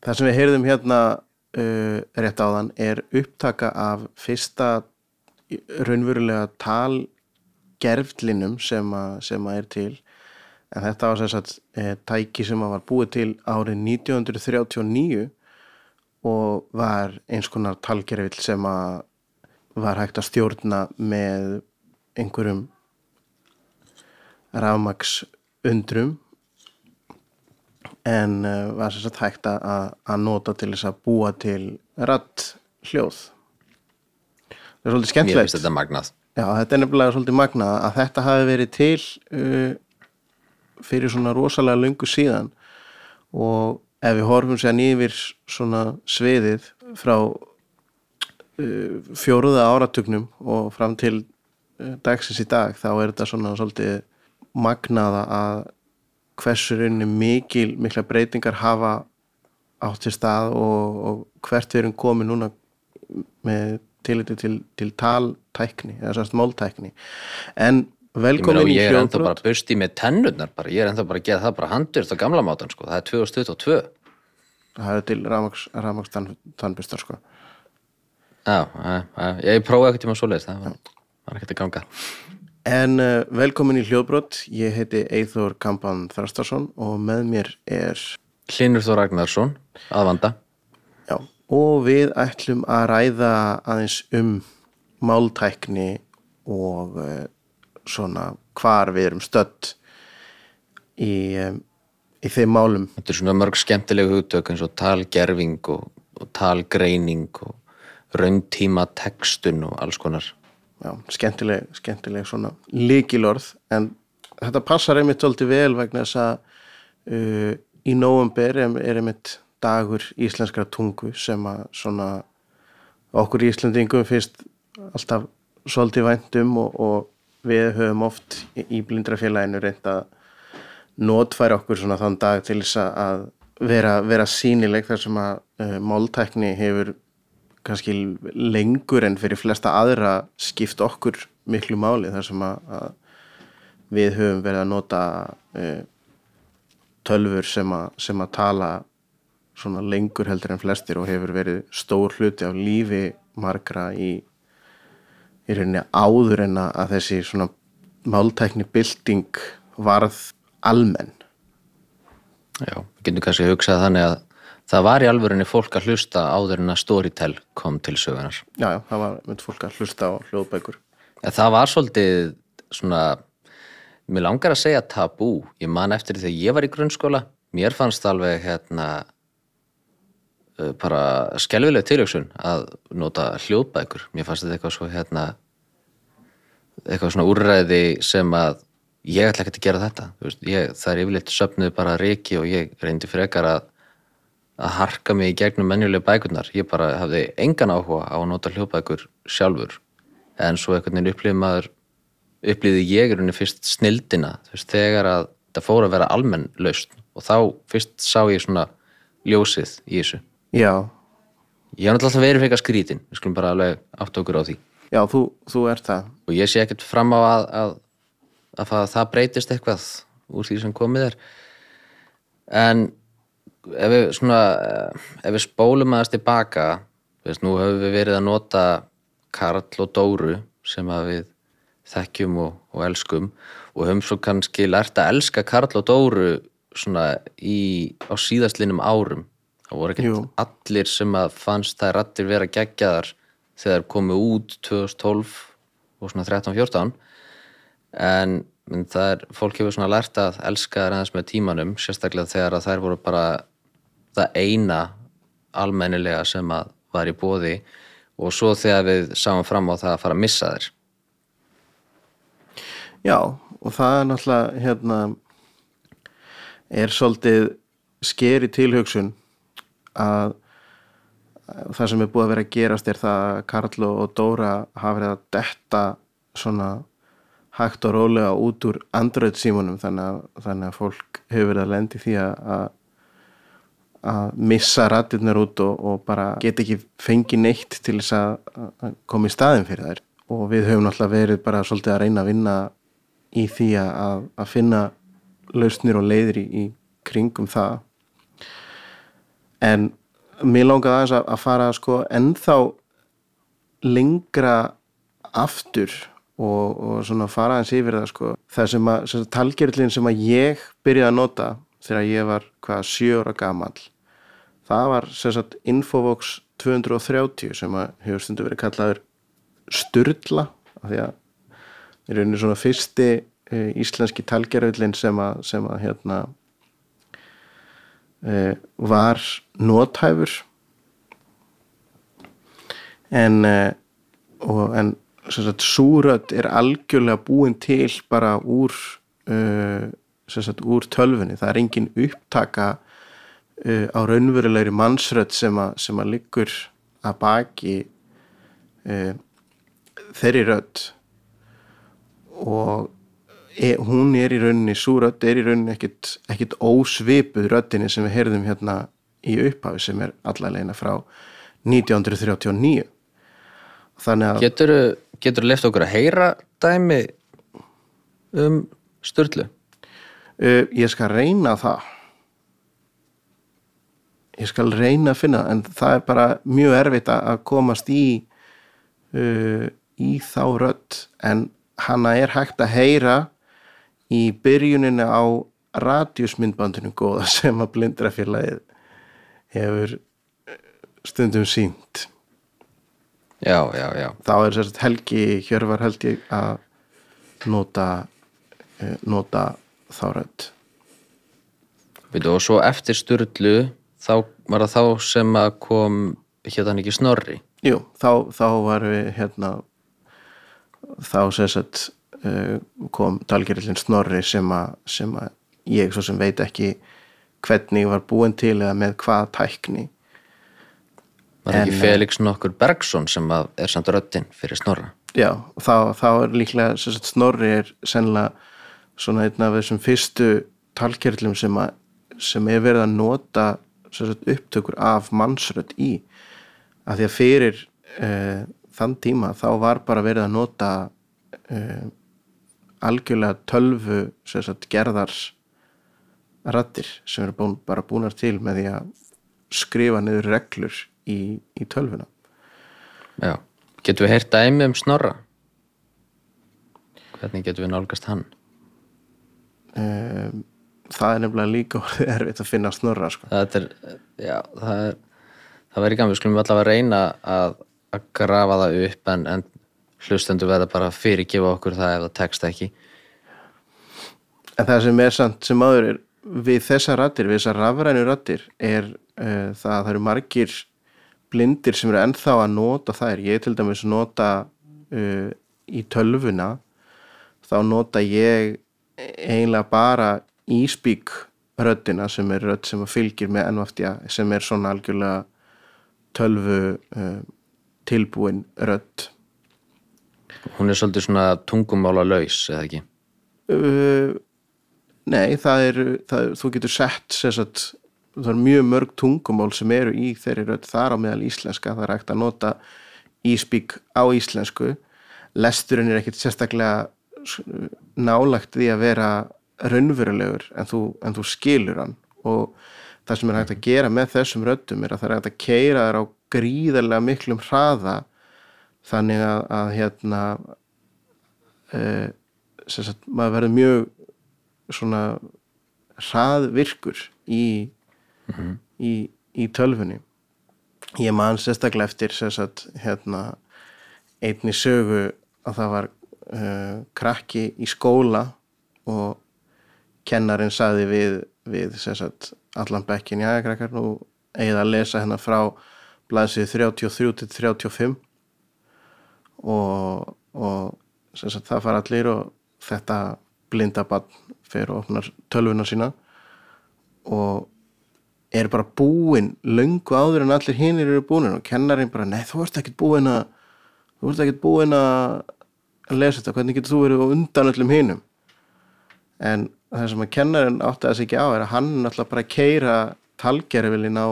Það sem við heyrðum hérna uh, rétt áðan er upptaka af fyrsta raunverulega talgerflinum sem, a, sem að er til. En þetta var þess að e, tæki sem var búið til árið 1939 og var eins konar talgerfill sem að var hægt að stjórna með einhverjum rafmaks undrum en uh, var sér satt hægt að, að nota til þess að búa til ratt hljóð það er svolítið skemmtilegt Mér finnst þetta magnað Já, þetta er nefnilega svolítið magnað að þetta hafi verið til uh, fyrir svona rosalega lungu síðan. Og ef við horfum sér nýfir svona sviðið frá uh, fjóruða áratugnum og fram til uh, dagsins í dag þá er þetta svona svolítið magnaða að hversu rauninni mikil, mikla breytingar hafa átt til stað og, og hvert við erum komið núna með tiliti til, til taltækni eða sérst máltækni. En velkomin í hljóðbrot Ég er ennþá bara busti með tennurnar bara. ég er ennþá bara að gera það bara handur þetta gamla mátan sko. það er 2022 Það er til ramaks tannbustar sko. Já, ég prófaði ekkert tíma svo leiðist það var, ekkert að ganga. En uh, velkomin í hljóðbrott, ég heiti Eithor Kampan Þrastarsson og með mér er Hlinur Þór Ragnarsson, aðvanda. Og við ætlum að ræða aðeins um máltækni og uh, svona hvar við erum stött í, um, í þeim málum. Þetta er svona mörg skemmtilegu hugtök eins og talgerfing og, og talgreining og rauntíma textun og alls konar já, skemmtileg, skemmtileg svona líkilorð en þetta passar einmitt svolítið vel vegna þess að uh, í nóvumber er, er einmitt dagur íslenskra tungu sem að svona okkur íslendingum fyrst alltaf svolítið væntum og, og við höfum oft í, blindrafélaginu reynd að notfæra okkur svona þann dag til þess að vera, vera sínileg þar sem að uh, máltækni hefur kannski lengur en fyrir flesta aðra skipt okkur miklu máli þar sem að, að við höfum verið að nota uh, tölfur sem að, sem að tala svona lengur heldur en flestir og hefur verið stór hluti af lífi margra í, í rauninni áður en að þessi svona máltækni bilding varð almenn Já, við getum kannski að hugsa þannig að það var í alvörunni fólk að hlusta áður en að Storytel kom til sögunar. Já, já, það var mynd fólk að hlusta á hljóðbækur. Ja, það var svolítið svona, mér langar að segja tabú. Ég man eftir því þegar ég var í grunnskóla, mér fannst alveg hérna bara skelvileg tiljóksun að nota hljóðbækur. Mér fannst þetta eitthvað svo hérna, eitthvað svona úrræði sem að ég ætla ekki að gera þetta. Veist, ég, það er yfirleitt söpnuð bara reiki og ég reyndi frekar að að harka mig í gegnum menjuleg bækurnar ég bara hafði engan áhuga á að nota hljóðbækur sjálfur en svo einhvern veginn upplýði maður upplýði ég er unni fyrst snildina veist, þegar að það fór að vera almenn laust og þá fyrst sá ég svona ljósið í þessu Já. Ég hef náttúrulega verið fyrir skrítin. Við skulum bara alveg átt okkur á því. Já, þú, þú ert það. Og ég sé ekkert fram á að að, að, að það breytist eitthvað úr því sem komið er. En ef við svona ef við spólum aðast tilbaka veist, nú höfum við verið að nota Karl og Dóru sem að við þekkjum og, og elskum og höfum svo kannski lært að elska Karl og Dóru svona í, á síðastlinum árum það voru ekkert allir sem að fannst það rættir vera geggjaðar þegar komið út 2012 og svona 13-14 en, en það er, fólk hefur svona lært að elska það aðeins með tímanum sérstaklega þegar að þær voru bara það eina almennilega sem að var í bóði og svo þegar við sáum fram á það að fara að missa þér Já, og það er náttúrulega hérna er svolítið skeri tilhugsun að það sem er búið að vera að gerast er það að Karl og Dóra hafa verið að detta svona hægt og rólega út úr Android símunum þannig þannig að fólk hefur verið að lendi því að, að missa rættirnar út og, og bara get ekki fengið neitt til þess að, koma í staðin fyrir þær. Og við höfum náttúrulega verið bara svolítið að reyna að vinna í því að, að finna lausnir og leiðir í, í kringum það en mér langaði aðeins að, að fara sko ennþá lengra aftur og, og svona fara aðeins yfir það sko. Það sem að, sem að talgerðlinn sem að ég byrjaði að nota þegar ég var hvað sjö ára gamal það var sem sagt Infovox 230 sem að hefur stundu verið kallaður Sturla af því að það er einnig svona fyrsti e, íslenski talgerðlinn sem að, sem að hérna var nóthæfur en e, og en súrödd er algjörlega búin til bara úr uh, sagt, úr tölfunni, það er engin upptaka á raunverulegri mannsrödd sem, a, sem að liggur að baki þeirri rödd. Og hún er í rauninni súrödd er í rauninni ekkit, ekkit ósvipuð röddinni sem við heyrðum hérna í upphafi sem er allarleina frá 1939 þannig að Getur þú left okkur að heyra dæmi um Sturlu? Uh, ég skal reyna það. Ég skal reyna að finna en það er bara mjög erfitt að komast í uh, í þá rödd. En hana er hægt að heyra í byrjuninni á radjusmyndbandinu góða sem að blindrafélagið hefur stundum sínt Já, já, já. þá er sérst Helgi Hjörvar held ég að nota uh, nota þá rödd. Veitu, og svo eftir Sturlu þá var það þá sem að kom hann ekki Snorri? Jú, þá, þá var við hérna þá sérst kom talgerillin Snorri sem að, sem að ég svo sem veit ekki hvernig var búin til eða með hvað tækni. Var það ekki En, Felix nokkur Bergson sem er samt röddinn fyrir Snorra? Já, þá, þá er líklega sagt, Snorri er sennilega svona einn af þessum fyrstu talkerlum sem, sem er verið að nota sagt, upptökur af mannsrödd í. Að því að fyrir uh, þann tíma þá var bara verið að nota uh, algjörlega tölvu sagt, gerðars rættir sem eru búin, bara búnar til með því að skrifa niður reglur í, í tölvuna Já, getum við heyrt dæmi um Snorra? Hvernig getum við nálgast hann? um, það er nefnilega líka erfitt að finna snorra sko. Það er, já, það er það verður gaman, við skulum allavega reyna að, að grafa það upp en, en hlustendur verða bara að fyrirgefa okkur það ef það tekst ekki. En það sem er samt sem áður er við þessar rattir, við þessar rafrænu rattir er uh, það að það eru margir blindir sem eru ennþá að nota þær, ég til dæmis nota uh, í tölvuna þá nota ég eiginlega bara íspík röddina sem er rödd sem fylgir með ennvaftja sem er svona algjörlega tölvu uh, tilbúin rödd Hún er svolítið svona tungumála laus, eða ekki? uh, Nei, það er, það, þú getur sett sagt, það er mjög mörg tungumál sem eru í þeirri rödd þar á meðal íslenska, það er hægt að nota íspík á íslensku lesturinn er ekkit sérstaklega nálagt því að vera raunverulegur en þú, en þú skilur hann og það sem er hægt að gera með þessum röddum er að það er hægt að keira þær á gríðarlega miklum hraða þannig að, að hérna uh, sagt, maður verður mjög svona hraðvirkur í, í, í tölfunni ég man sérstaklega eftir sagt, hérna, einni sögu að það var uh, krakki í skóla og kennarinn saði við, við sagt, allan bekkin, já krakkar nú eigið að lesa hérna frá blaðsið 33 til 35 og, og sagt, það fara allir og þetta blindabann fer og opnar tölvuna sína og er bara búinn löngu áður en allir hinnir eru búin og kennarinn bara, nei þú ert ekkert búinn að þú ert ekkert búinn að lesa þetta, hvernig getur þú verið á undan öllum hinum? En það sem að kennarinn átti að sig ekki á er að hann náttúrulega bara keira talgerfilin á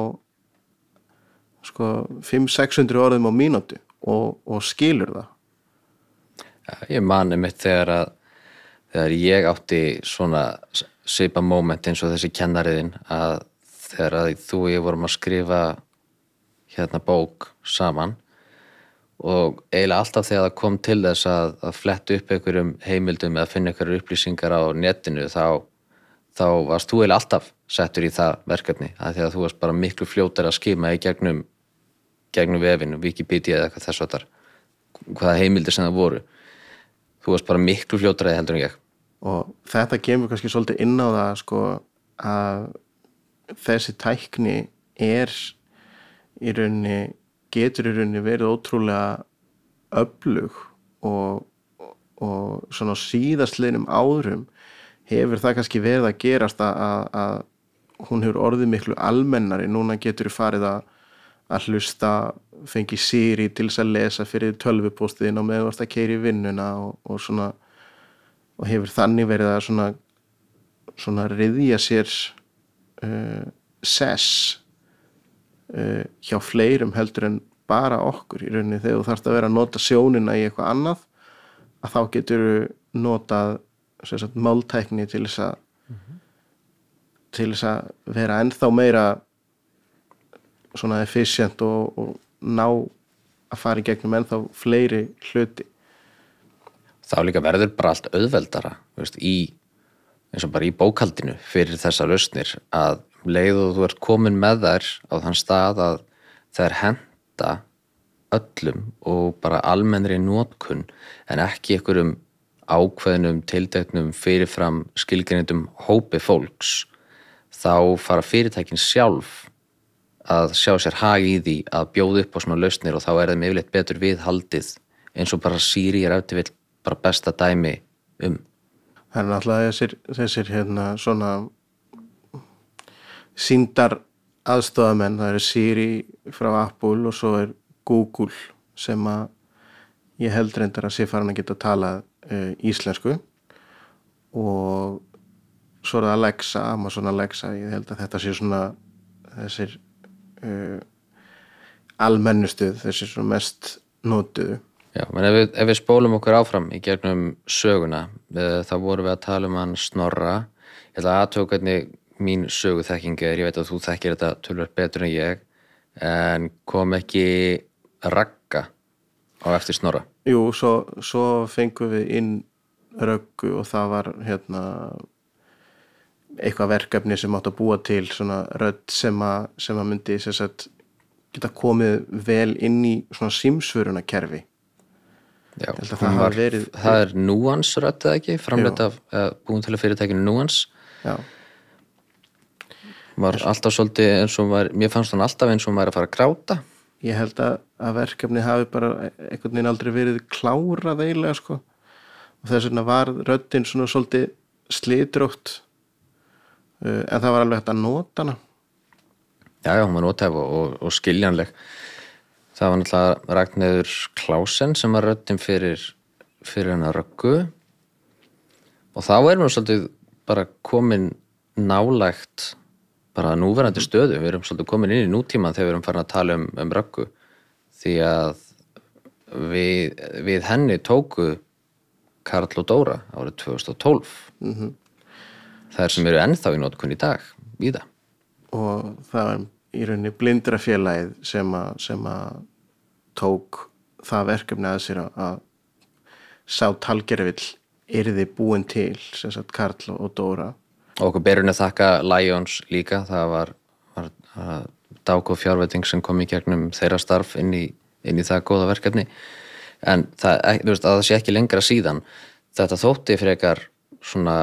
sko 500-600 orðum á mínútu og, og skilur það? Ég mani mitt þegar að þegar ég átti svona svipa moment eins og þessi kennariðin að þegar að þú og ég vorum að skrifa hérna bók saman og eiginlega alltaf þegar það kom til þess að, að fletta upp einhverjum heimildum eða finna einhverjum upplýsingar á netinu þá, þá varst þú eiginlega alltaf settur í það verkefni að því að þú varst bara miklu fljótar að skima í gegnum, gegnum vefinu, Wikipedia eða eitthvað þess að þar hvaða heimildir sem það voru. Þú varst bara miklu fljótræði heldur en ég. Og þetta kemur kannski svolítið inn á það sko að þessi tækni er í rauninni getur í rauninni verið ótrúlega öflug og, og svona síðastliðnum árum hefur það kannski verið að gerast að, að, hún hefur orðið miklu almennari, núna getur farið að, að hlusta fengi síri til þess að lesa fyrir tölvupóstiðin og meðan varst að keiri vinnuna og, og svona og hefur þannig verið að svona svona riðja sér uh, sess uh, hjá fleirum heldur en bara okkur í rauninni. Þegar þú þarfst að vera að nota sjónina í eitthvað annað að þá getur notað sagt, máltækni til þess að til þess að vera ennþá meira svona efficient og, og ná að fara í gegnum ennþá fleiri hluti. Þá líka verður bara allt auðveldara veist, í, eins og bara í bókaldinu fyrir þessa lausnir að leið og þú ert komin með þær á þann stað að þær henda öllum og bara almennri nótkunn en ekki einhverjum ákveðnum, tildeknum, fyrirfram skilgreinindum hópi fólks þá fara fyrirtækin sjálf að sjá sér hagi í því að bjóða upp á svona lausnir og þá er þeim yfirleitt betur viðhaldið eins og bara Siri er eftir vill bara besta dæmi um. Það er náttúrulega þessir, þessir hérna svona síndar aðstofamenn, það eru Siri frá Apple og svo er Google sem að ég held reyndar að sé farin að geta að tala uh, íslensku. Og svo er það Alexa, Amazon Alexa ég held að þetta sé svona þessir uh, almennustuð, þessir svona mest notuðu Já, menn ef við, ef við spólum okkur áfram í gegnum söguna eh, þá vorum við að tala um hann snorra. Ég ætla að aðtöku hvernig mín söguþekking er, ég veit að þú þekkir þetta tölvöld betur en ég en kom ekki ragga á eftir snorra? Jú, svo, svo fengum við inn röggu og það var hérna eitthvað verkefni sem átt að búa til svona rödd sem að, sem að myndi sem sagt, geta komið vel inn í svona símsvöruna kerfi Já, það var, verið- það er Nuance rödd eða ekki, framleitt af uh, búin til að fyrirtækinu Nuance. Já, var alltaf svolítið eins og var, mér fannst hún alltaf eins og væri að fara að gráta. Ég held að, að verkefni hafi bara einhvern veginn aldrei verið klárað eiginlega sko. Og þess vegna var röddin svona svolítið slitrótt en það var alveg hægt að nota hana Já, já, hún var nótæf og, og, og skiljanleg. Það var náttúrulega Ragnæður Klásen sem var röddin fyrir, fyrir hennar röggu og þá erum við svolítið bara komin nálægt bara núverandi stöðu. Við erum svolítið komin inn í nútíman þegar við erum farin að tala um, um röggu því að við, við henni tóku Karl og Dóra árið 2012. Það er sem eru ennþá í nótkun í dag, víða. og það var í rauninni blindrafélagið sem að, sem að tók það verkefni að sér að, að sá talgerfill yrði búin til sem sagt Karl og Dóra. Og okkur berun að þakka Lions líka. Það var, var uh, dágóð fjárveiting sem kom í gegnum þeirra starf inn í, inn í það góða verkefni. En það, veist, að það sé ekki lengra síðan þetta þótti frekar svona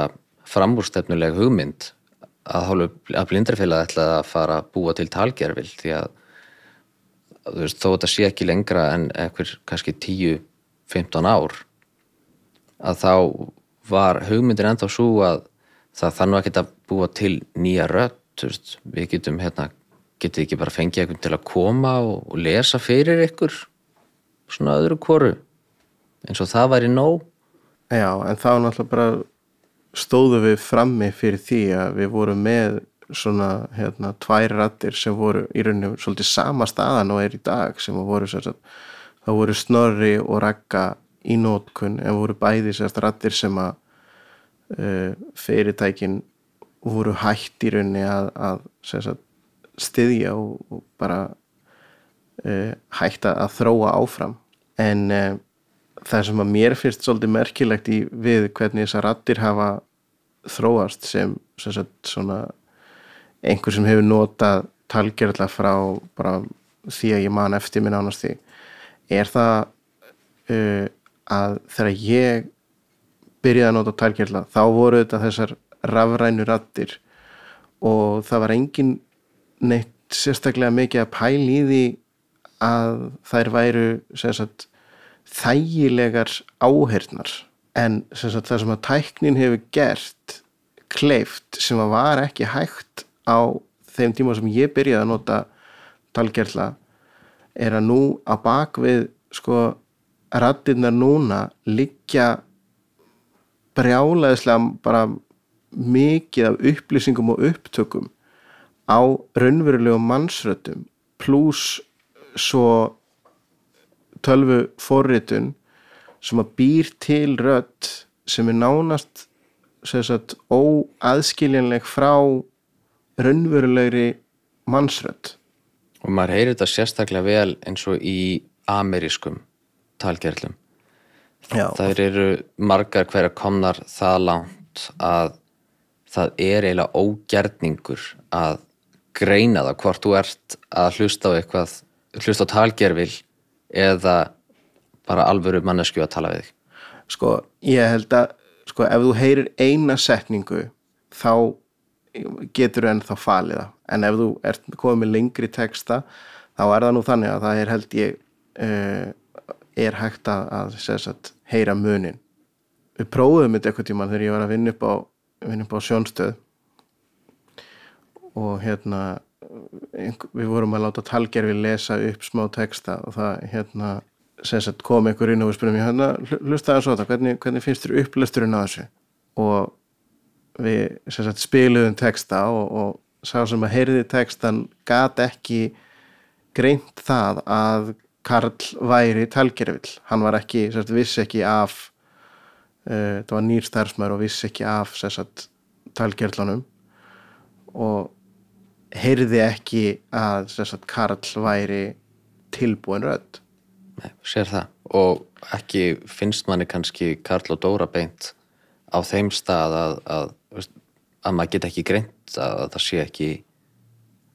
framúrstefnuleg hugmynd að hálfu að blindrafélag ætlaði að fara að búa til talgerfil því að veist, þó þetta sé ekki lengra en ekkur kannski 10-15 ár að þá var hugmyndin ennþá svo að það ekkert að búa til nýja þú veist, við getum hérna, getið ekki bara fengið eitthvað til að koma og, og lesa fyrir ykkur svona öðru hvoru eins og það væri nóg. Já, en þá náttúrulega bara stóðu við frammi fyrir því að við vorum með svona hérna tvær rattir sem voru í rauninu svolítið sama staðan og er í dag sem voru sér að þá voru Snorri og Ragga í nótkun en voru bæði sérst rattir sem að uh, fyrirtækin voru hætt í rauninni að, að sérst, styðja og, og bara uh, hægt að þróa áfram. En uh, það sem að mér finnst svolítið merkilegt í við hvernig þessar rattir hafa þróast sem, sem sagt, svona einhver sem hefur notað talgerðla frá því að ég man eftir minn ánast því. Er það uh, að þegar ég byrjaði að nota talgerðla þá voru þetta þessar rafrænu rattir og það var engin neitt sérstaklega mikið að pæli í því að þær væru sagt, þægilegar áhernar en sagt, það sem að tæknin hefur gert kleift sem að var ekki hægt á þeim tíma sem ég byrjaði að nota talgerla er að nú á bakvið sko rattirnar núna liggja brjálaðislega bara mikið af upplýsingum og upptökum á raunverulegum mannsröttum pluss svo tölvu forritun sem að býr til rött sem er nánast sagt, óaðskiljanleg frá raunverulegri mannsrött og maður heyrir þetta sérstaklega vel eins og í amerískum talgerlum það eru margar hverja komnar það langt að það er eiginlega ógerningur að greina það hvort þú ert að hlusta á eitthvað hlusta á talgerfil eða bara alvöru mannesku að tala við sko ég held að sko ef þú heyrir eina setningu þá getur þú ennþá falið það. En ef þú ert komið lengri texta þá er það nú þannig að það er held ég uh, er hægt að, að sagt, heyra munin. Við prófum þetta eitthvað tíma þegar ég var að vinna upp á, vinna upp á sjónstöð. Og hérna við vorum að láta talgerfi lesa upp smá texta og það hérna sagt, kom einhver inn og við spurðum hérna, hlusta það svo þetta, hvernig, hvernig finnst þér upplösturinn á þessu? Og við sagt, spiluðum texta og, og sá sem að heyrði textan gat ekki greint það að Karl væri talgerfill, hann var ekki sagt, vissi ekki af uh, það var nýr starfsmæður og vissi ekki af talgerðlanum og heyrði ekki að Karl væri tilbúin rödd sér það. Og ekki finnst manni kannski Karl og Dóra beint á þeim stað að, að, að maður get ekki greint að það sé ekki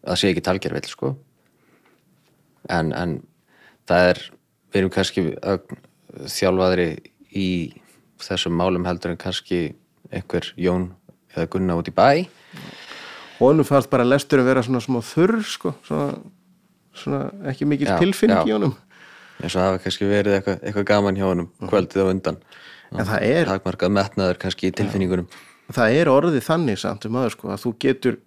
að það sé ekki talgervill sko. En, en það er við erum kannski þjálfaðri í þessum málum heldur en kannski einhver Jón eða Gunna út í bæ. Og hann fannst bara lestur að vera svona smá þurr sko, svona, svona ekki mikil tilfinning í honum eins og hafa kannski verið eitthvað, eitthvað gaman hjá honum mhm. kvöldið á undan. En það er takmarkað metnaður kannski í tilfinningunum. Það er orðið þannig samt um aður sko að þú getur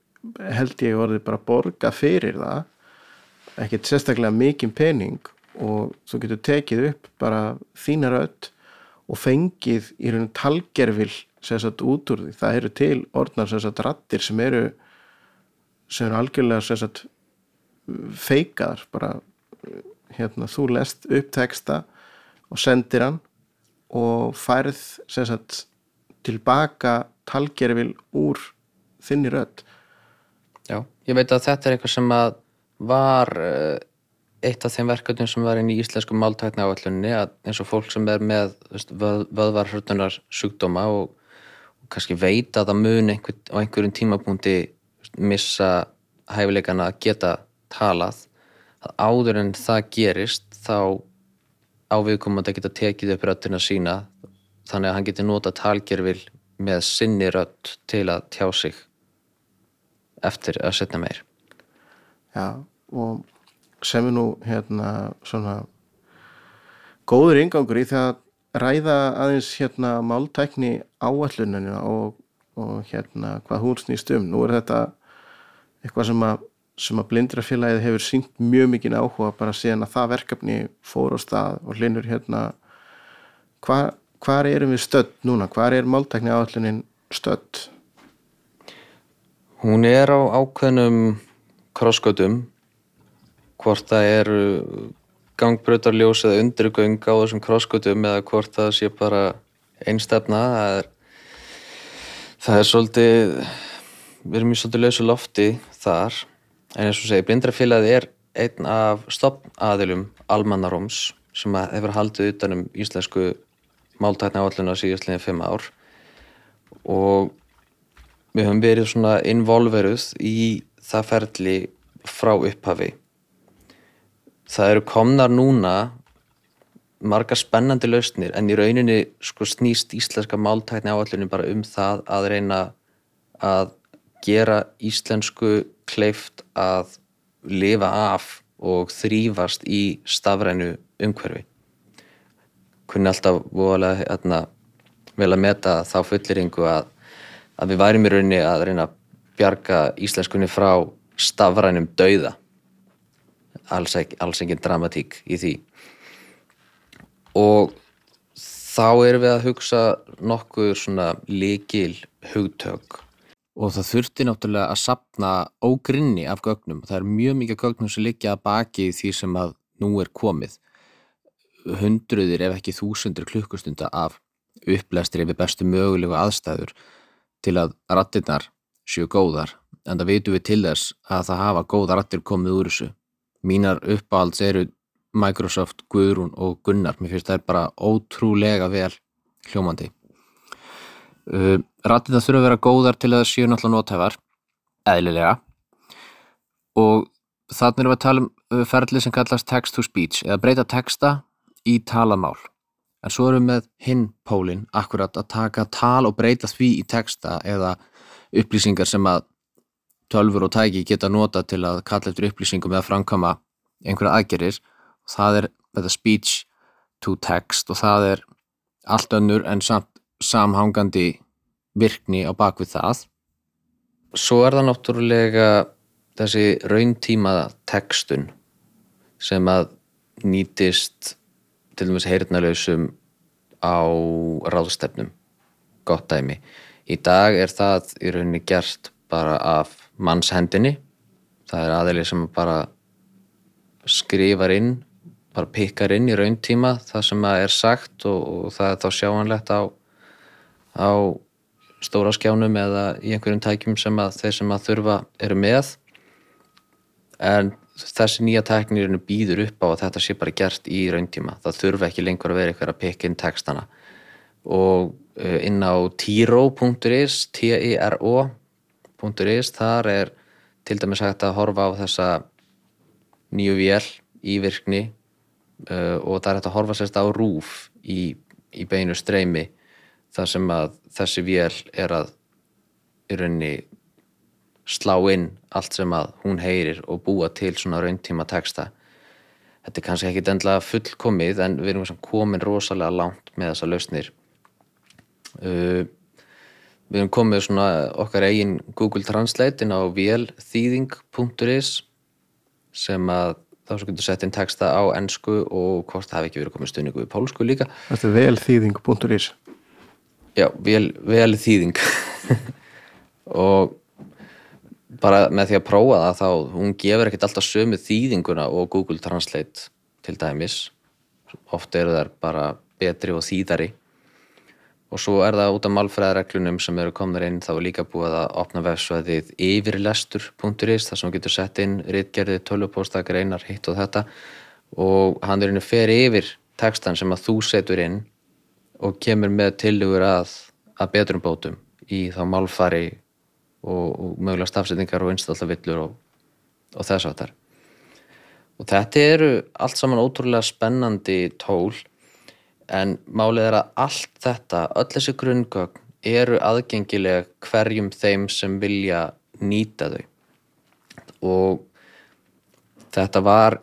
held ég orðið bara borga fyrir það ekkert sérstaklega mikinn pening og þú getur tekið upp bara þínar öll og fengið í rauninu talgerfil sérsagt út úr því. Það eru til orðnar sérsagt rattir sem eru sem eru algjörlega sérsagt feikaðar bara hérna, þú lest upp texta og sendir hann og færð sagt, tilbaka talgerfil úr þinni rödd. Já, ég veit að þetta er eitthvað sem að var eh, eitt af þeim verkefnum sem var inn í íslensku máltækna áallunni að eins og fólk sem er með vöð, vöðvarhörtunar sjúkdóma og, og kannski veit að það mun einhver, á einhverjum tímapunkti missa hæfileikana að geta talað að áður en það gerist þá áviðkomandi að geta tekið upp röttina sína þannig að hann geti nota talgerfil með sinni rött til að tjá sig eftir að setja meir. Já og sem er nú hérna svona góður yngangur í því að ræða aðeins hérna máltækni áalluninu og, og hérna hvað hún snýst um. Nú er þetta eitthvað sem að sem að blindrafélagið hefur sínt mjög mikið áhuga bara síðan að það verkefni fór á stað og hlinur hérna hvar, hvar erum við stödd núna? Hvar er máltækni áallunin stödd? Hún er á ákveðnum krossgötum hvort það eru gangbrautarljós eða undirgöng á þessum krossgötum eða hvort það sé bara einstefna það er, það er svolítið við erum í svolítið lausu lofti þar en eins og segi, blindrafélagið er einn af stopnaðilum almannaróms sem hefur haldið utanum íslensku máltækna áalluna síðastlega fimm ár. Og við höfum verið svona involveruð í það ferli frá upphafi. Það eru komnar núna margar spennandi lausnir en í rauninni sko snýst íslenska máltækni áallunum bara um það að reyna að gera íslensku kleift að lifa af og þrýfast í stafrænu umhverfi. Kunni alltaf voðalega hérna, vel að meta þá fulliringu að að við værim í rauninni að reyna að bjarga íslenskunni frá stafrænum dauða. Alls, ekki, alls engin dramatík í því. Og þá erum við að hugsa nokkuð svona líkil hugtök og það þurfti náttúrulega að sapna ógrinni af gögnum það er mjög mikið gögnum sem liggja baki því sem að nú er komið hundruðir ef ekki þúsundur klukkustunda af upplestri við bestu mögulegu aðstæður til að rattirnar séu góðar en það veitum við til þess að það hafa góða rattir komið úr þessu. Mínar uppáhalds eru Microsoft, Guðrún og Gunnar. Mér finnst það er bara ótrúlega vel hljómandi. Uh, rattirnar þurfa að vera góðar til að það séu náttúrulega nótæfar, eðlilega og þannig erum við að tala um ferlið sem kallast text to speech eða breyta texta í talamál. En svo erum við með hinn pólinn akkurat að taka tal og breyta því í texta eða upplýsingar sem að tölfur og tæki geta nota til að kalla eftir upplýsingum eða framkama einhverja aðgerir. Það er þetta speech to text og það er allt önnur en samt samhangandi virkni á bakvið það. Svo er það náttúrulega þessi rauntíma textun sem að nýtist til dæmis heyrnalausum á ráðstefnum gott dæmi. Í dag er það í rauninni gert bara af mannshendinni það er aðeins sem bara skrifar inn bara pikkar inn í rauntíma það sem er sagt og, og það er þá sjáanlegt á, á stóra skjánum eða í einhverjum tækjum sem að þeir sem að þurfa eru með. En þessi nýja tæknirinu býður upp á að þetta sé bara gert í rauntíma. Það þurfa ekki lengur að vera eitthvað að pikka inn textana. Og eh, inn á tiro.is t-i-r-o.is þar er til dæmis hægt að horfa á þessa nýju vél í virkni uh, og það er hægt að horfa sérst á rúf í, í beinu streymi þar sem að þessi vél er að í rauninni slá inn allt sem að hún heyrir og búa til svona rauntíma texta. Þetta er kannski ekki endla fullkomið en við erum komin rosalega langt með þessa lausnir. Uh, við erum komið svona okkar eigin Google Translate inn á vlþýðing.is sem að þá svo getur sett inn texta á ennsku og hvort það hefði ekki verið komið stunningu við pólsku líka. Þetta er velþýðing.is Já, vel, velþýðing og bara með því að prófa það þá hún gefur ekkert alltaf sömu þýðinguna og Google Translate til dæmis. Ofta eru þær bara betri og þýðari. Og svo er það út af málfræðareglunum sem eru komnir inn þá er líka búið að opna vefsvæðið yfirlestur.is þar sem hún getur sett inn rittgerði, tölvupósta, greinar, hitt og þetta. Og hann er inn að fer yfir textan sem að þú setur inn og kemur með tilugur að, að betrum bótum í þá málfari og, og mögulega stafsetningar og innstallavillur og, og þess aftar. Og þetta eru allt saman ótrúlega spennandi tól en málið er að allt þetta, öll þessi grunngögn eru aðgengileg hverjum þeim sem vilja nýta þau og þetta var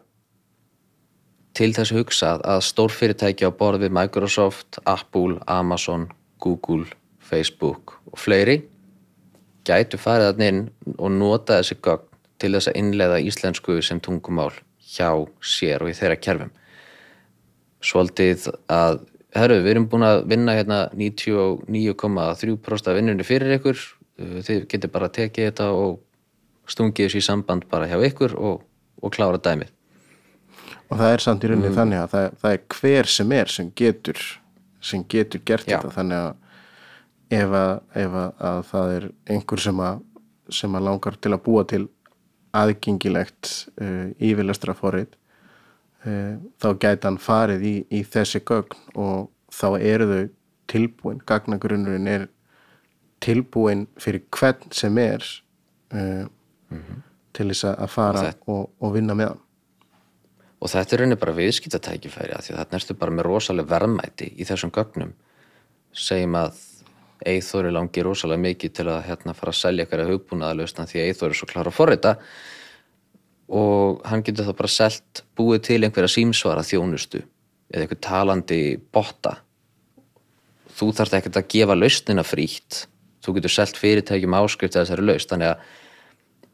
til þess hugsað að stórfyrirtæki á borð við Microsoft, Apple, Amazon, Google, Facebook og fleiri gætu farið að inn og nota þessi gögn til þess að innleiða íslensku sem tungumál hjá sér og í þeirra kerfum. Svolítið að herru, við erum búin að vinna hérna 99,3% af vinnunni fyrir ykkur uh, þið getur bara tekið þetta og stungið þessu í samband bara hjá ykkur og, og klára dæmið og það er samt í rauninni þannig að það, það er hver sem er sem getur sem getur gert Já. þetta. Þannig að ef, að, ef að, að það er einhver sem að, sem að langar til að búa til aðgengilegt uh, yfirlestra forrið uh, þá gæti hann farið í, í þessi gögn og þá eru þau tilbúin, gagnagrunnurinn er tilbúin fyrir hvern sem er uh, til þess að fara og, og vinna með hann og þetta er rauninni bara viðskiptatækifæri af því að þetta ertu bara með rosalega verðmæti í þessum gögnum. Segjum að Eithóri langi rosalega mikið til að hérna fara að selja eitthvað hugbúnaðalausna því að Eithóri er svo klára að forrita. Og hann getur þá bara selt búið til einhverja símsvara þjónustu eða einhver talandi botta. Þú þarft ekkert að gefa lausnina frítt. Þú getur selt fyrirtækjum áskrift að þessari laust þannig að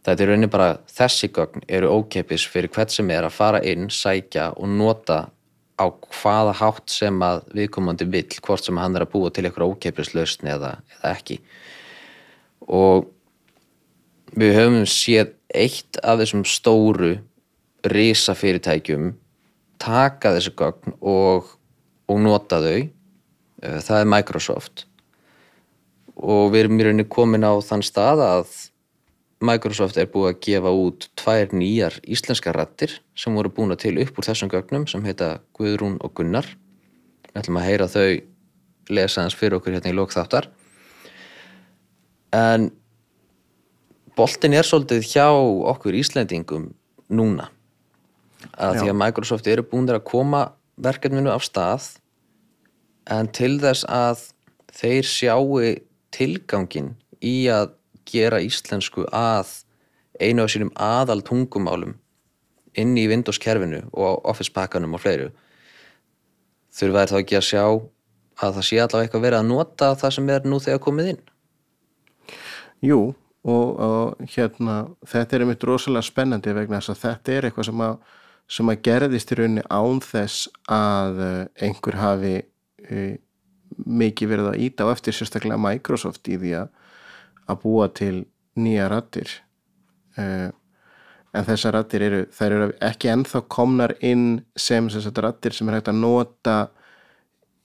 þetta er rauninni bara þessi gögn eru ókeipis fyrir hvert sem er að fara inn, sækja og nota á hvaða hátt sem að viðkomandi vill, hvort sem hann er að búa til eitthvað ókeipis lausn eða, eða ekki. Og við höfum séð eitt af þessum stóru risa fyrirtækjum taka þessi gögn og, og nota þau. Eh, það er Microsoft. Og við erum í rauninni komin á þann stað að Microsoft er búið að gefa út tvær nýjar íslenskar rattir sem voru búna til upp úr þessum gögnum sem heita Guðrún og Gunnar. Við ætlum að heyra þau lesa hans fyrir okkur hérna í lókþáttar en boltin er svolítið hjá okkur Íslendingum núna. Að því að Microsoft eru búin að koma verkefninu af stað en til þess að þeir sjáu tilgangin í að gera íslensku að einu af sínum aðal tungumálum inn í Windows kerfinu og Office pakkanum og fleiru þurfa þær þá ekki að sjá að það sé allavega eitthvað verið að nota það sem er nú þegar komið inn? Jú, og, og hérna, þetta er einmitt rosalega spennandi vegna þess að þetta er eitthvað sem að, sem að gerðist í rauninni án þess að eh, einhver hafi uh, mikið verið að íta á eftir sérstaklega Microsoft í því að, að búa til nýja rattir uh, en þessar rattir eru, þær eru ekki ennþá komnar inn sem þessar rattir sem er hægt að nota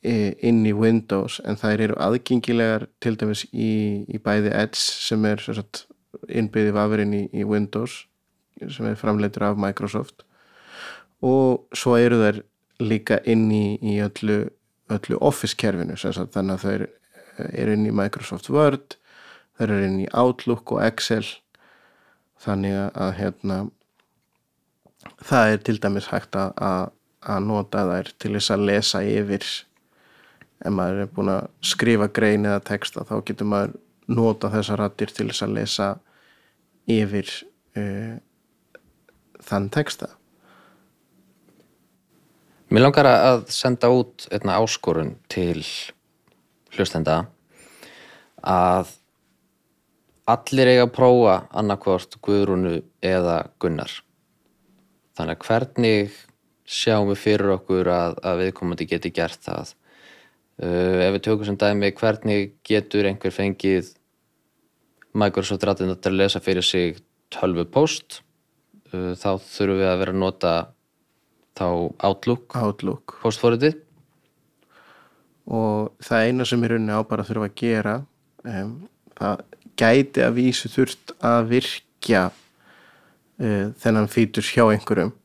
eh, inn í Windows en þær eru aðgengilegar til dæmis í, í bæði Edge sem er sagt, innbyggði vafurinn í, í Windows sem er framleitur af Microsoft og svo eru þær líka inn í, í öllu, öllu Office kerfinu sagt, þannig að þær eru inn í Microsoft Word þær eru inn í Outlook og Excel. Þannig að, hérna það er til dæmis hægt að, að, að nota þær til þess að lesa yfir. Ef maður er búin að skrifa grein eða texta þá getur maður nota þessar rattir til þess að lesa yfir uh, þann texta. Mér langar að senda út einna áskorun til hlustenda að allir eiga að prófa annarkvort Guðrúnu eða Gunnar. Þannig að hvernig sjáum við fyrir okkur að, að viðkomandi geti gert það. Uh, ef við tökum sem dæmi hvernig getur einhver fengið Microsoft rættina til að lesa fyrir sig 12 post uh, þá þurfum við að vera að nota þá Outlook Outlook postforritið og það eina sem í rauninni á bara þurfa að gera um, það gæti að vísu þurft að virkja uh, þennan fítus hjá einhverjum.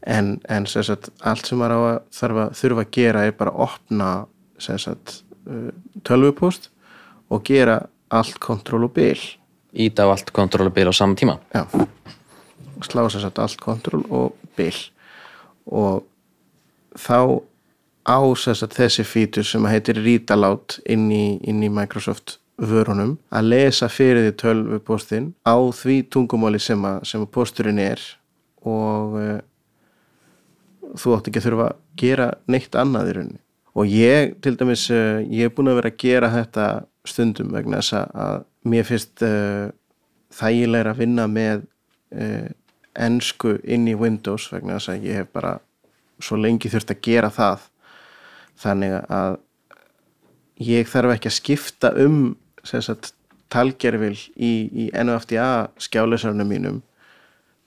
En, en sagt, allt sem maður að þarf að þurfa að gera er bara að opna sagt, uh, tölvupost og gera allt kontról og bil íta á allt kontrólabil á saman tíma. Já, slá sér satt allt kontrol og bil og þá á sér satt þessi fítur sem heitir readout inn í, inn í Microsoft vörunum að lesa fyrir því tölvupóstin á því tungumáli sem að, sem að pósturinn er og uh, þú átt ekki að þurfa að gera neitt annað í rauninni. Og ég til dæmis, uh, ég er búin að vera að gera þetta stundum vegna þess að- mér finnst uh, þægilega að vinna með ensku inn í Windows vegna þess að ég hef bara svo lengi þurft að gera það. Þannig að ég þarf ekki að skipta um sagt, talgerfil í, í NFTA skjáleysarunum mínum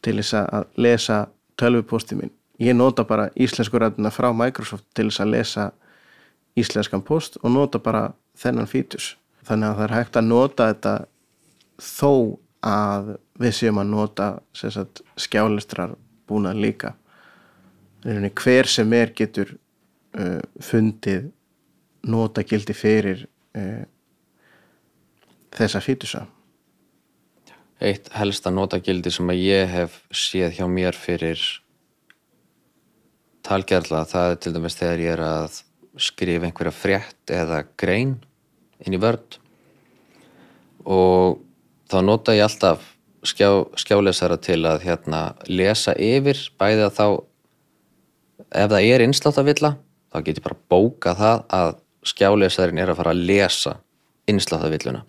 til þess að lesa tölvuposti minn ég nota bara íslensku ræðina frá Microsoft til þess að lesa íslenskan post og nota bara þennan fítus þannig að það er hægt að nota þetta þó að við séum að nota sagt, skjálistrar búna líka. Hver sem er getur uh, fundið nota gildi fyrir uh, þessa fítusa Eitt helsta nota gildi sem að ég hef séð hjá mér fyrir talgerðla það er til dæmis þegar ég er að skrifa einhverja frétt eða grein inn í vörd og þá nota ég alltaf skjá, skjálesara til að hérna, lesa yfir bæði að þá ef það er einsláttavilla þá get ég bara bóka það að skjálesarin er að fara að lesa einsláttavilluna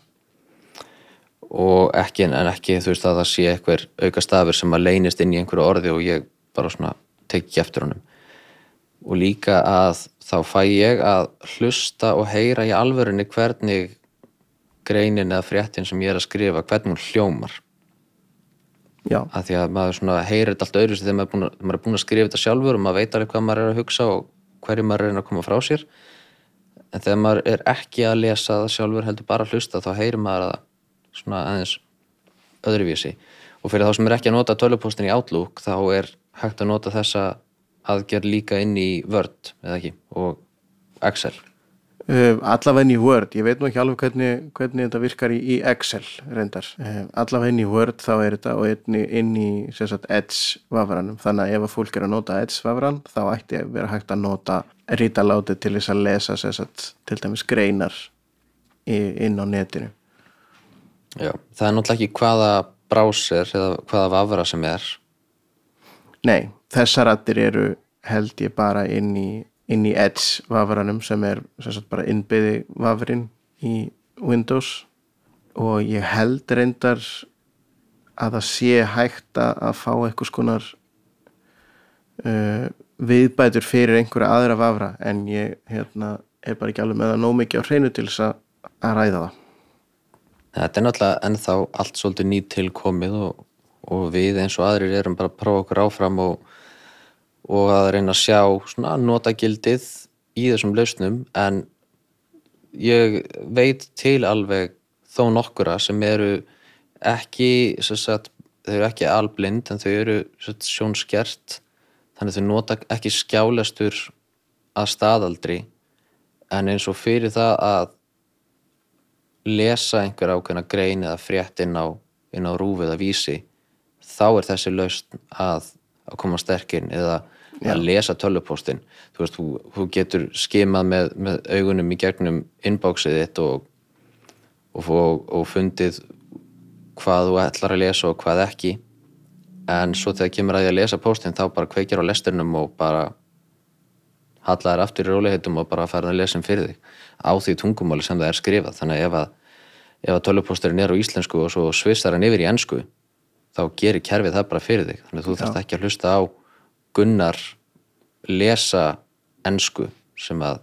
og ekki en ekki þú veist að það sé einhver auka stafur sem að leynist inn í einhverju orði og ég bara svona tekki eftir honum. Og líka að þá fæ ég að hlusta og heyra í alvörunni hvernig greinin eða fréttin sem ég er að skrifa hvernig hún hljómar. Já. að því að maður heyrir þetta allt öðru þegar maður er, búin að, maður er búin að skrifa þetta sjálfur og maður veit alveg hvað maður er að hugsa og hverju maður er að koma frá sér. En þegar maður er ekki að lesa það sjálfur heldur bara að hlusta þá heyrir maður það svona aðeins öðruvísi. Og fyrir þá sem er ekki að nota tölvupostin í Outlook þá er hægt að nota þessa aðgerð líka inn í Word eða ekki? Og Excel. Uh, allavegn í Word, ég veit nú ekki alveg hvernig, hvernig þetta virkar í, í Excel reyndar, uh, allavegn í Word þá er þetta og einni inn í sagt, Edge vafranum, þannig að ef að fólk er að nota Edge vafran, þá ætti að vera hægt að nota rítaláti til þess að lesa sagt, til dæmis greinar í, inn á netinu Já, það er náttúrulega ekki hvaða brásir eða hvaða vafra sem er. Nei, þessar rættir eru held ég bara inn í, inn í Edge vafranum sem er sem bara innbyði vafrin í Windows. Og ég held reyndar að það sé hægt að fá eitthvað skonar uh, viðbætur fyrir einhverja aðra vafra en ég hérna, er bara ekki alveg með það nóg mikið á hreinu til þess að ræða það Þetta er náttúrulega ennþá allt svolítið nýtt tilkomið og, og við eins og aðrir erum bara að prófa okkur áfram og, og að reyna að sjá notagildið í þessum lausnum. En ég veit til alveg þó nokkura sem eru ekki sagt, þau eru ekki alblind en þau eru sagt, sjónskjert þannig þau nota ekki skjálastur að staðaldri. En eins og fyrir það að lesa einhver ákveðna grein eða frétt inn á, á rúfið að vísi þá er þessi laust að, að koma sterkinn eða að lesa tölvupóstinn. Þú þú, þú getur skimað með, með augunum í gegnum inboxið þitt og, og, og, og fundið hvað þú ætlar að lesa og hvað ekki. En svo þegar kemur að ég að lesa póstinn þá bara kveikir á lesturnum og bara hallaðir aftur í róleihitum og bara fara að lesa um fyrir þig á því tungumáli sem það er skrifað. Þannig að ef að, að tölvupósturinn er á íslensku og svo svissar hann yfir í ennsku þá gerir kerfið það bara fyrir þig. Þannig að þú þarfst ekki að hlusta á gunnar lesa ennsku sem að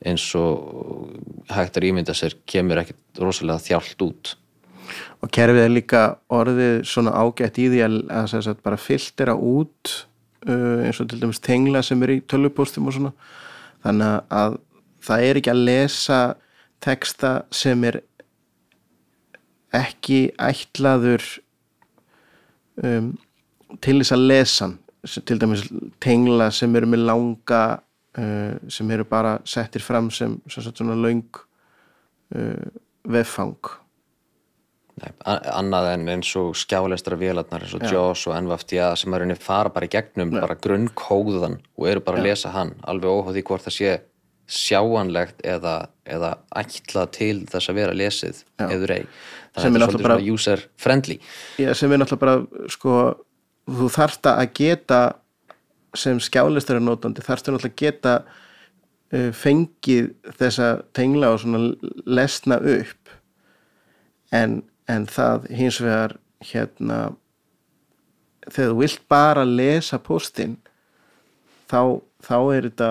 eins og hægt er ímynda sér kemur ekkert rosalega þjált út. Og kerfið er líka orðið svona ágætt í því að, að, bara filtera út eins og til dæmis tengla sem er í tölvupóstum og svona. Þannig að það er ekki að lesa teksta sem er ekki ætlaður um, til þess að lesa til dæmis tengla sem eru með langa uh, sem eru bara settir fram sem, sem svona laung uh, veffang Nei, annað en eins og skjáleistra vélarnar eins og JAWS og NVFTA sem er einnig fara bara í gegnum Nei. bara grunnkóðan og eru bara að Já. lesa hann alveg óháði hvort það sé sjáanlegt eða, eða ætlað til þess að vera lesið eður ei. Þannig að þetta er svolítið bara, svona user friendly Já, sem er náttúrulega bara sko, þú þarft að geta sem skjáleistari nótandi þarfst að náttúrulega geta uh, fengið þessa tengla og svona lesna upp. En en það hins vegar hérna þegar þú vilt bara lesa postin þá, þá er þetta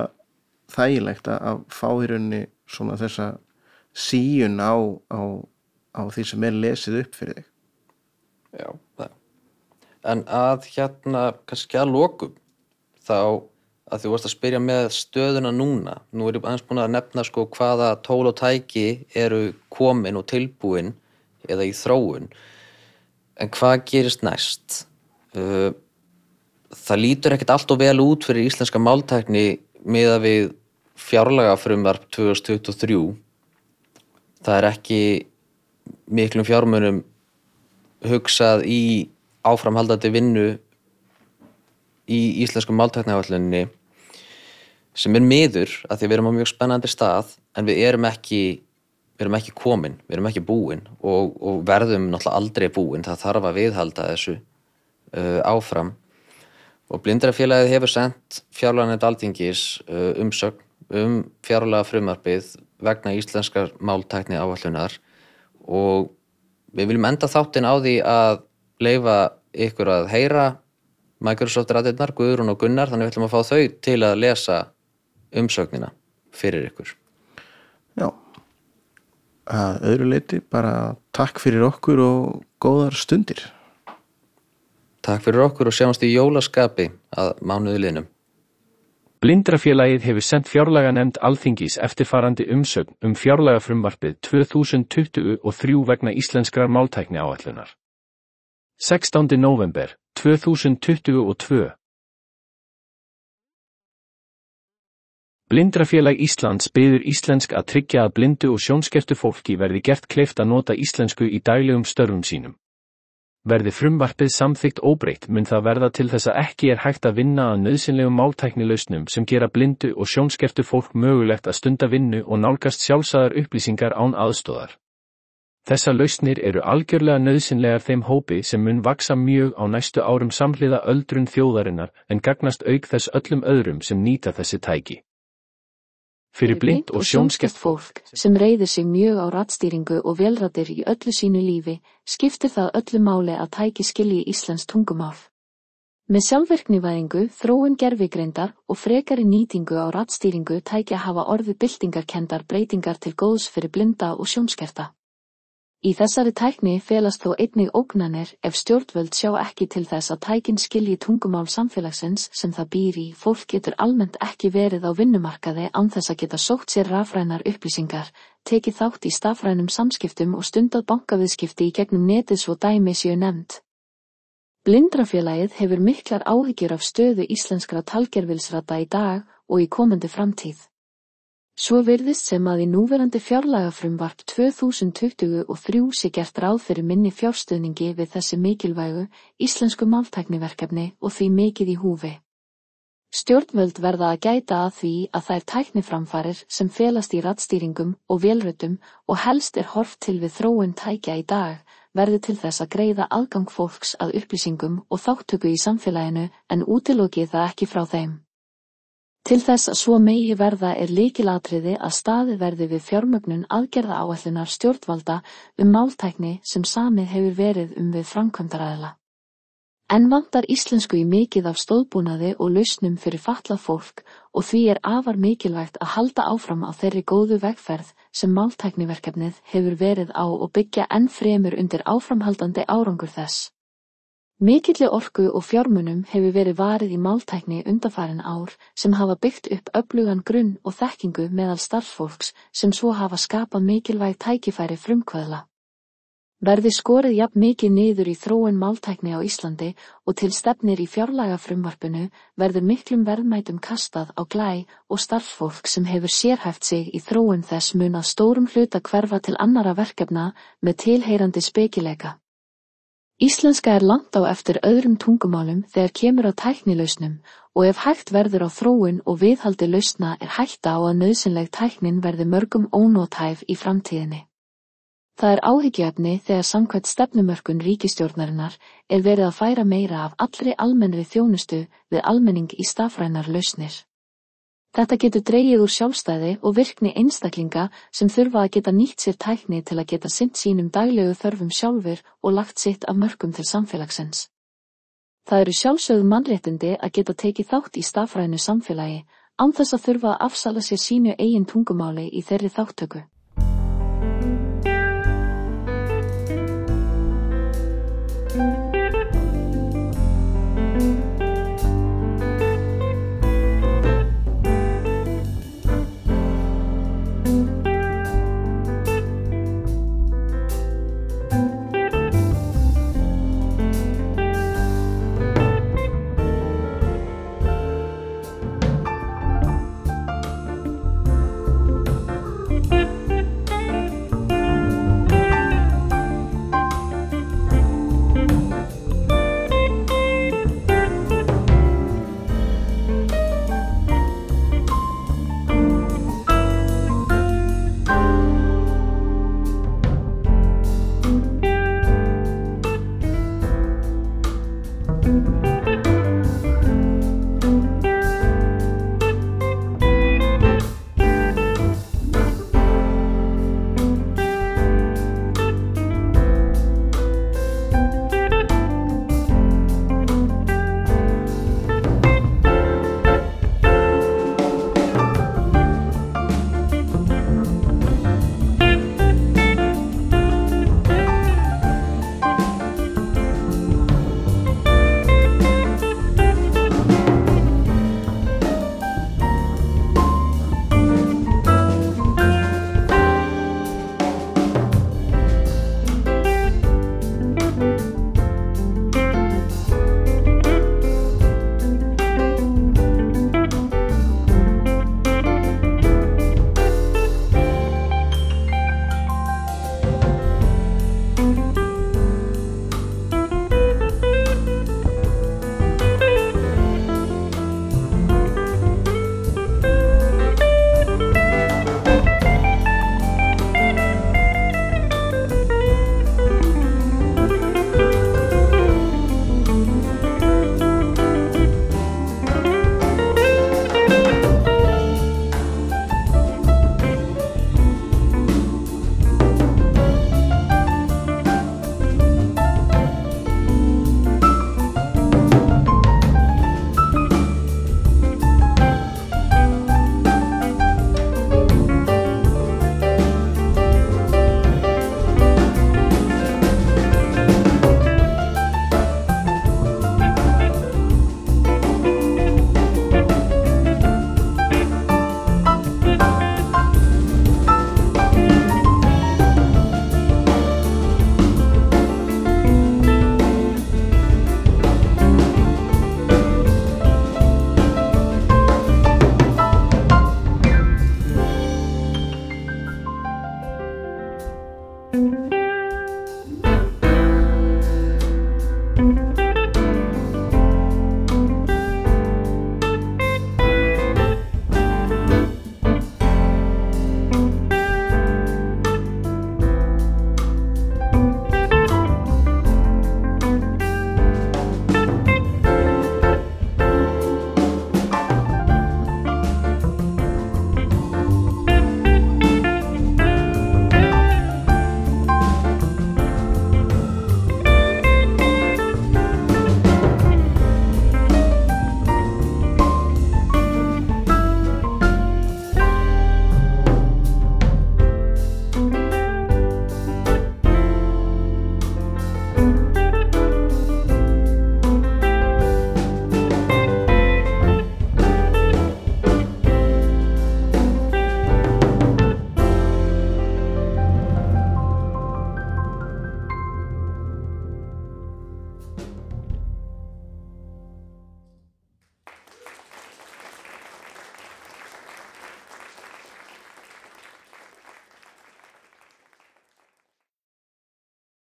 þægilegt að, fá í rauninni svona þessa síun á, á, á því sem er lesið upp fyrir þig Já, það. En að hérna, kannski að lokum, þá að þú varst að spyrja með stöðuna núna. Nú er ég aðeins búin að nefna sko hvaða tól og tæki eru komin og tilbúin eða í þróun. En hvað gerist næst? Það lítur ekkert allt og vel út fyrir íslenska máltækni miða við fjárlaga frumvarp 2023. Það er ekki miklum fjármunum hugsað í áframhaldandi vinnu í íslensku máltæknaáalluninni sem er miður að því við erum á mjög spennandi stað en við erum ekki við erum ekki komin, við erum ekki búin og, og verðum náttúrulega aldrei búin. Það þarf að viðhalda þessu uh, áfram. Og blindrafélagið hefur sendt fjárlaganett aldingis uh, umsögn um fjárlaga frumarpið vegna íslenskar máltækni áallunar og við viljum enda þáttin á því að leifa ykkur að heyra Microsoft ræðirnar, Guðrún og Gunnar þannig við ætlum að fá þau til að lesa umsögnina fyrir ykkur. Já að öðru leiti bara takk fyrir okkur og góðar stundir Takk fyrir okkur og sjáumst í jólaskapi að mánuði liðnum Blindrafélagið hefur sendt fjárlaga nefnd alþingis eftirfarandi umsögn um fjárlaga frumvarpið 2023 vegna íslenskrar máltækni áallunar. 16. november 2022 Blindrafélag Íslands byður íslensk að tryggja að blindu og sjónskertu fólki verði gert kleift að nota íslensku í daglegum störfum sínum. Verði frumvarpið samþygt óbreytt mun það verða til þess að ekki er hægt að vinna að nöðsynlegum máltæknilausnum sem gera blindu og sjónskertu fólk mögulegt að stunda vinnu og nálgast sjálfsagðar upplýsingar án aðstóðar. Þessa lausnir eru algjörlega nöðsynlegar þeim hópi sem mun vaksa mjög á næstu árum samhliða öldrun þjóðarinnar en gagnast auk þess öllum öðrum sem nýta þessi tæki. Fyrir blind og sjónskert fólk sem reyðir sig mjög á rattstýringu og velrættir í öllu sínu lífi, skiptir það öllu máli að tæki skilji Íslands tungumál. Með sjálfverknivæðingu, þróun gerfigreindar og frekari nýtingu á rattstýringu tækja hafa orði byltingarkendar breytingar til góðs fyrir blinda og sjónskerta. Í þessari tækni felast þó einnig ógnanir ef stjórnvöld sjá ekki til þess að tækin skilji tungumál samfélagsins sem það býr í. Fólk getur almennt ekki verið á vinnumarkaði án þess að geta sótt sér rafrænar upplýsingar, tekið þátt í stafrænum samskiptum og stundað bankaviðskipti í gegnum netið svo dæmi séu nefnd. Blindrafélagið hefur miklar áhyggjur af stöðu íslenskra talgervilsrata í dag og í komandi framtíð. Svo virðist sem að í núverandi fjárlagafrumvarp 2023 sé gert ráð fyrir minni fjárstuðningi við þessi mikilvægu íslensku máltækniverkefni og því mikið í húfi. Stjórnvöld verða að gæta að því að þær tækniframfarir sem felast í rattstýringum og vélrutum og helst er horft til við þróun tækja í dag verði til þess að greiða aðgang fólks að upplýsingum og þáttöku í samfélaginu en útilokið það ekki frá þeim. Til þess að svo megi verða er líkilatriði að staði verði við fjármögnun aðgerða áallunar stjórnvalda um máltækni sem samið hefur verið um við framkvæmdaræðila. En vantar íslensku í mikið af stóðbúnaði og lausnum fyrir fatlað fólk og því er afar mikilvægt að halda áfram á þeirri góðu vegferð sem máltækniverkefnið hefur verið á og byggja enn fremur undir áframhaldandi árangur þess. Mikilli orku og fjármunum hefur verið varið í máltækni undarfærin ár sem hafa byggt upp öflugan grunn og þekkingu meðal starffólks sem svo hafa skapað mikilvæg tækifæri frumkvöðla. Verði skorið jafn mikið niður í þróun máltækni á Íslandi og til stefnir í fjárlaga frumvarpinu verður miklum verðmætum kastað á glæ og starffólk sem hefur sérhæft sig í þróun þess mun að stórum hluta hverfa til annara verkefna með tilheyrandi spekileika. Íslenska er langt á eftir öðrum tungumálum þegar kemur á tæknilausnum og ef hægt verður á þróun og viðhaldi lausna er hætta á að nöðsynleg tæknin verði mörgum ónótæf í framtíðinni. Það er áhyggjöfni þegar samkvæmt stefnumörkun ríkistjórnarinnar er verið að færa meira af allri almennri þjónustu við almenning í stafrænar lausnir. Þetta getur dreyið úr sjálfstæði og virkni einstaklinga sem þurfa að geta nýtt sér tækni til að geta synt sínum daglegu þörfum sjálfur og lagt sitt af mörgum til samfélagsins. Það eru sjálfsögðu mannréttindi að geta tekið þátt í stafrænu samfélagi, án þess að þurfa að afsala sér sínu eigin tungumáli í þeirri þáttöku.